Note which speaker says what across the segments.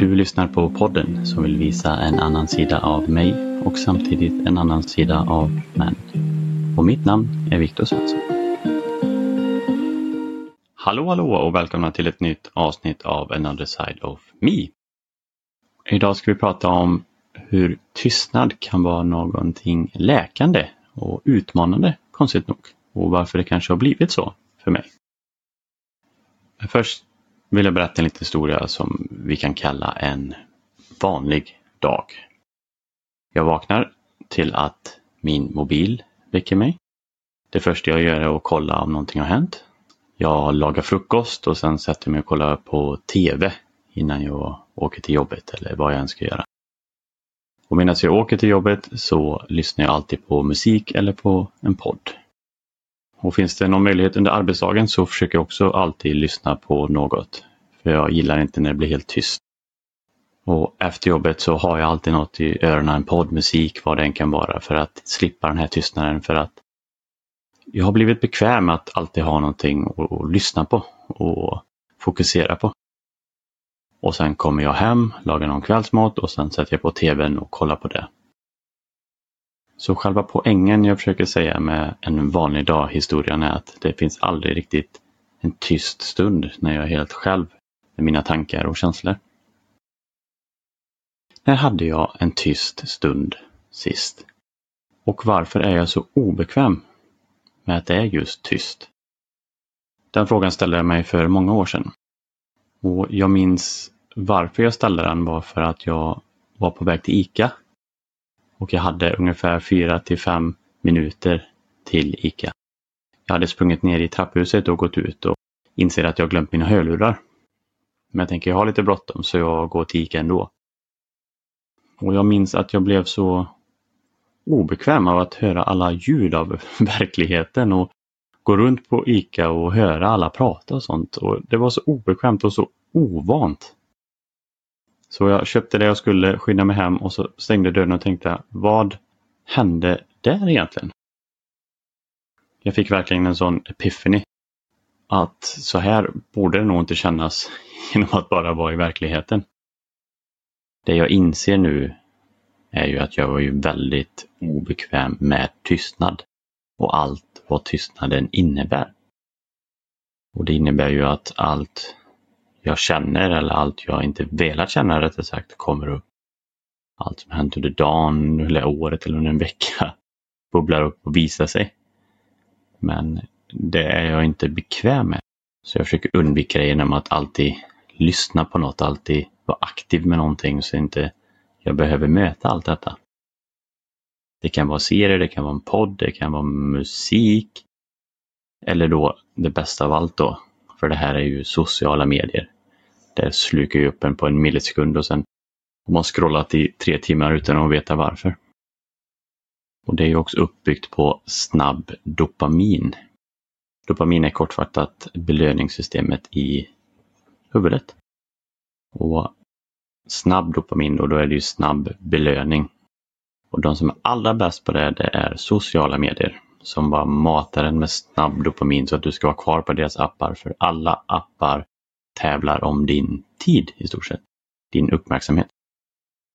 Speaker 1: Du lyssnar på podden som vill visa en annan sida av mig och samtidigt en annan sida av män. Och mitt namn är Viktor Svensson. Hallå hallå och välkomna till ett nytt avsnitt av Another Side of Me. Idag ska vi prata om hur tystnad kan vara någonting läkande och utmanande, konstigt nog. Och varför det kanske har blivit så för mig. Först vill jag berätta en liten historia som vi kan kalla en vanlig dag. Jag vaknar till att min mobil väcker mig. Det första jag gör är att kolla om någonting har hänt. Jag lagar frukost och sen sätter mig och kollar på TV innan jag åker till jobbet eller vad jag än ska göra. Och medan jag åker till jobbet så lyssnar jag alltid på musik eller på en podd. Och finns det någon möjlighet under arbetsdagen så försöker jag också alltid lyssna på något. För jag gillar inte när det blir helt tyst. Och efter jobbet så har jag alltid något i öronen, en poddmusik, vad det än kan vara, för att slippa den här tystnaden. För att jag har blivit bekväm med att alltid ha någonting att lyssna på och fokusera på. Och sen kommer jag hem, lagar någon kvällsmat och sen sätter jag på tvn och kollar på det. Så själva poängen jag försöker säga med en vanlig dag historien är att det finns aldrig riktigt en tyst stund när jag är helt själv med mina tankar och känslor. När hade jag en tyst stund sist? Och varför är jag så obekväm med att det är just tyst? Den frågan ställde jag mig för många år sedan. Och jag minns varför jag ställde den var för att jag var på väg till ICA. Och jag hade ungefär 4 till 5 minuter till ICA. Jag hade sprungit ner i trapphuset och gått ut och inser att jag glömt mina hörlurar. Men jag tänker jag har lite bråttom så jag går till ICA ändå. Och jag minns att jag blev så obekväm av att höra alla ljud av verkligheten och gå runt på ICA och höra alla prata och sånt. Och Det var så obekvämt och så ovant. Så jag köpte det jag skulle, skynda mig hem och så stängde dörren och tänkte vad hände där egentligen? Jag fick verkligen en sån epiphany. Att så här borde det nog inte kännas genom att bara vara i verkligheten. Det jag inser nu är ju att jag var ju väldigt obekväm med tystnad och allt vad tystnaden innebär. Och det innebär ju att allt jag känner eller allt jag inte velat känna rättare sagt kommer upp. Allt som hänt under dagen eller året eller under en vecka bubblar upp och visar sig. Men det är jag inte bekväm med. Så jag försöker undvika det genom att alltid lyssna på något, alltid vara aktiv med någonting så inte jag behöver möta allt detta. Det kan vara serier, det kan vara en podd, det kan vara musik. Eller då det bästa av allt då, för det här är ju sociala medier. Det slukar ju upp en på en millisekund och sen har man scrollat i tre timmar utan att veta varför. Och det är ju också uppbyggt på snabb dopamin. Dopamin är kortfattat belöningssystemet i huvudet. Och snabb dopamin då, då är det ju snabb belöning. Och de som är allra bäst på det, det är sociala medier som bara matar en med snabb dopamin så att du ska vara kvar på deras appar. För alla appar tävlar om din tid i stort sett. Din uppmärksamhet.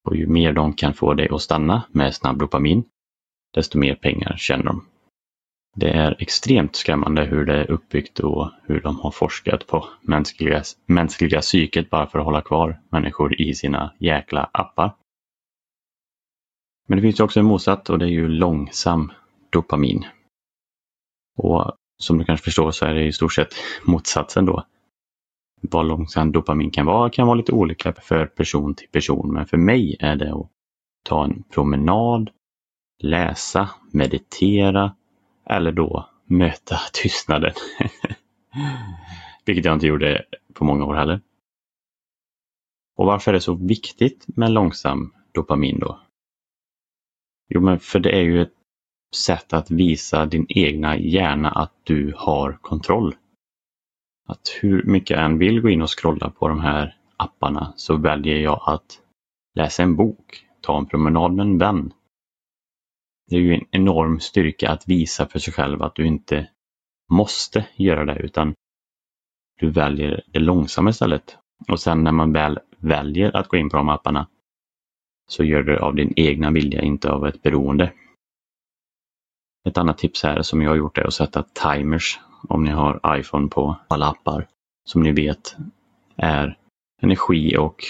Speaker 1: Och ju mer de kan få dig att stanna med snabb dopamin, desto mer pengar tjänar de. Det är extremt skrämmande hur det är uppbyggt och hur de har forskat på mänskliga, mänskliga psyket bara för att hålla kvar människor i sina jäkla appar. Men det finns ju också en motsatt och det är ju långsam dopamin. Och som du kanske förstår så är det i stort sett motsatsen då. Vad långsam dopamin kan vara kan vara lite olika för person till person men för mig är det att ta en promenad, läsa, meditera eller då möta tystnaden. Vilket jag inte gjorde på många år heller. Och varför är det så viktigt med långsam dopamin då? Jo, men för det är ju ett sätt att visa din egna hjärna att du har kontroll. Att hur mycket jag än vill gå in och scrolla på de här apparna så väljer jag att läsa en bok, ta en promenad med en vän. Det är ju en enorm styrka att visa för sig själv att du inte måste göra det utan du väljer det långsamma istället. Och sen när man väl väljer att gå in på de apparna så gör du det av din egna vilja, inte av ett beroende. Ett annat tips här som jag har gjort är att sätta timers om ni har iPhone på alla appar som ni vet är energi och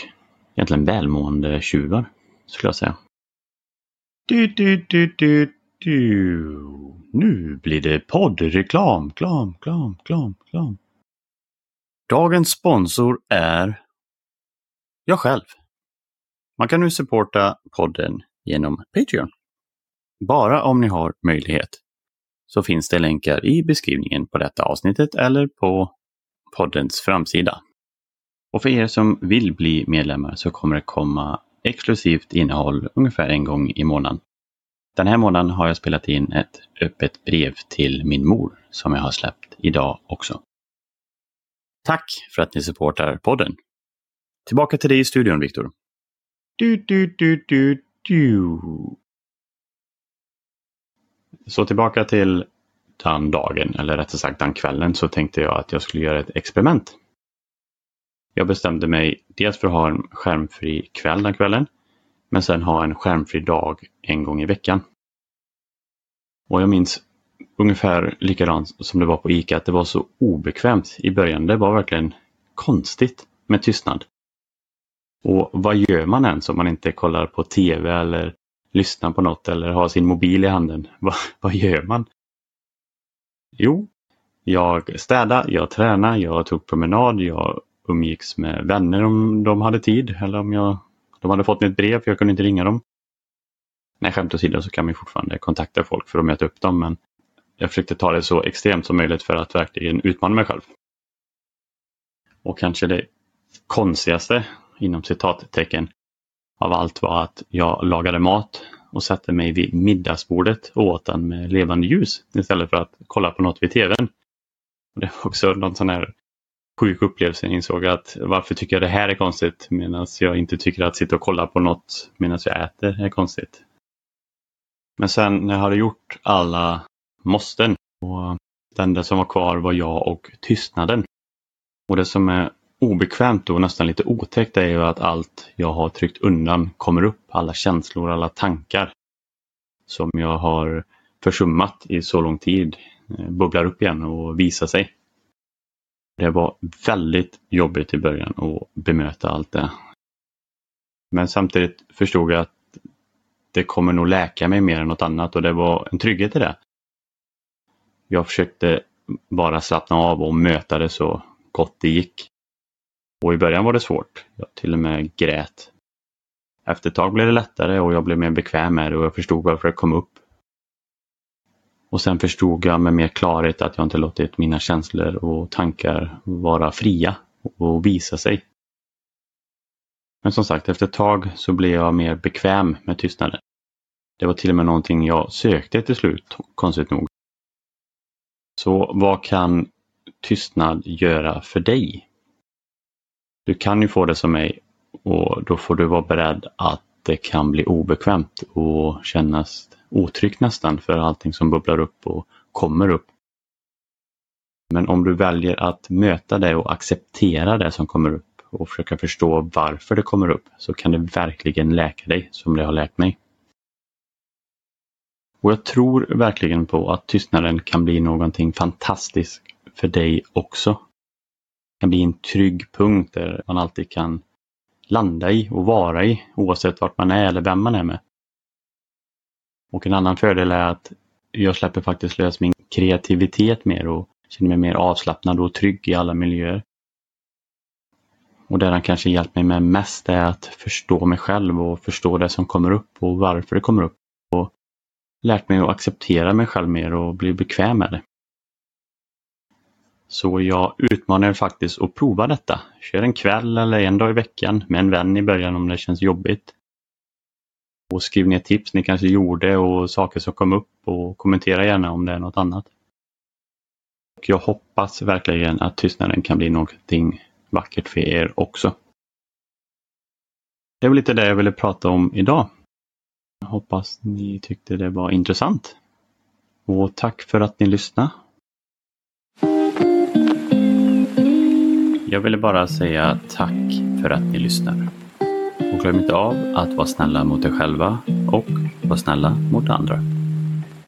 Speaker 1: egentligen välmående tjuvar, skulle jag säga. Du, du, du, du, du. Nu blir det poddreklam, klam, klam, klam, klam. Dagens sponsor är jag själv. Man kan nu supporta podden genom Patreon. Bara om ni har möjlighet så finns det länkar i beskrivningen på detta avsnittet eller på poddens framsida. Och för er som vill bli medlemmar så kommer det komma exklusivt innehåll ungefär en gång i månaden. Den här månaden har jag spelat in ett öppet brev till min mor som jag har släppt idag också. Tack för att ni supportar podden. Tillbaka till dig i studion, Viktor. Du, du, du, du, du. Så tillbaka till den dagen, eller rättare sagt den kvällen, så tänkte jag att jag skulle göra ett experiment. Jag bestämde mig dels för att ha en skärmfri kväll den kvällen, men sen ha en skärmfri dag en gång i veckan. Och jag minns ungefär likadant som det var på ICA, att det var så obekvämt i början. Det var verkligen konstigt med tystnad. Och vad gör man ens om man inte kollar på TV eller lyssna på något eller ha sin mobil i handen? vad, vad gör man? Jo, jag städade, jag tränade, jag tog promenad, jag umgicks med vänner om de hade tid eller om jag, de hade fått mitt brev för jag kunde inte ringa dem. Nej, skämt åsido så kan man fortfarande kontakta folk för att möta upp dem men jag försökte ta det så extremt som möjligt för att verkligen utmana mig själv. Och kanske det konstigaste, inom citattecken, av allt var att jag lagade mat och satte mig vid middagsbordet och åt den med levande ljus istället för att kolla på något vid tvn. Och det var också någon sån här sjuk upplevelse. Jag insåg att varför tycker jag det här är konstigt medan jag inte tycker att sitta och kolla på något medan jag äter är konstigt. Men sen när jag hade gjort alla måsten och det enda som var kvar var jag och tystnaden. Och det som är obekvämt och nästan lite otäckt är ju att allt jag har tryckt undan kommer upp. Alla känslor, alla tankar som jag har försummat i så lång tid eh, bubblar upp igen och visar sig. Det var väldigt jobbigt i början att bemöta allt det. Men samtidigt förstod jag att det kommer nog läka mig mer än något annat och det var en trygghet i det. Jag försökte bara slappna av och möta det så gott det gick. Och i början var det svårt. Jag till och med grät. Efter ett tag blev det lättare och jag blev mer bekväm med det och jag förstod varför det kom upp. Och sen förstod jag med mer klarhet att jag inte låtit mina känslor och tankar vara fria och visa sig. Men som sagt, efter ett tag så blev jag mer bekväm med tystnaden. Det var till och med någonting jag sökte till slut, konstigt nog. Så vad kan tystnad göra för dig? Du kan ju få det som mig och då får du vara beredd att det kan bli obekvämt och kännas otryggt nästan för allting som bubblar upp och kommer upp. Men om du väljer att möta det och acceptera det som kommer upp och försöka förstå varför det kommer upp så kan det verkligen läka dig som det har läkt mig. Och jag tror verkligen på att tystnaden kan bli någonting fantastiskt för dig också. Kan bli en trygg punkt där man alltid kan landa i och vara i oavsett vart man är eller vem man är med. Och en annan fördel är att jag släpper faktiskt lös min kreativitet mer och känner mig mer avslappnad och trygg i alla miljöer. Och det han kanske hjälpt mig med mest är att förstå mig själv och förstå det som kommer upp och varför det kommer upp. Och lärt mig att acceptera mig själv mer och bli bekväm med det. Så jag utmanar er faktiskt att prova detta. Kör en kväll eller en dag i veckan med en vän i början om det känns jobbigt. Och skriv ner tips ni kanske gjorde och saker som kom upp och kommentera gärna om det är något annat. Och jag hoppas verkligen att tystnaden kan bli någonting vackert för er också. Det var lite det jag ville prata om idag. Jag hoppas ni tyckte det var intressant. Och tack för att ni lyssnade. Jag ville bara säga tack för att ni lyssnar. Och glöm inte av att vara snälla mot er själva och vara snälla mot andra.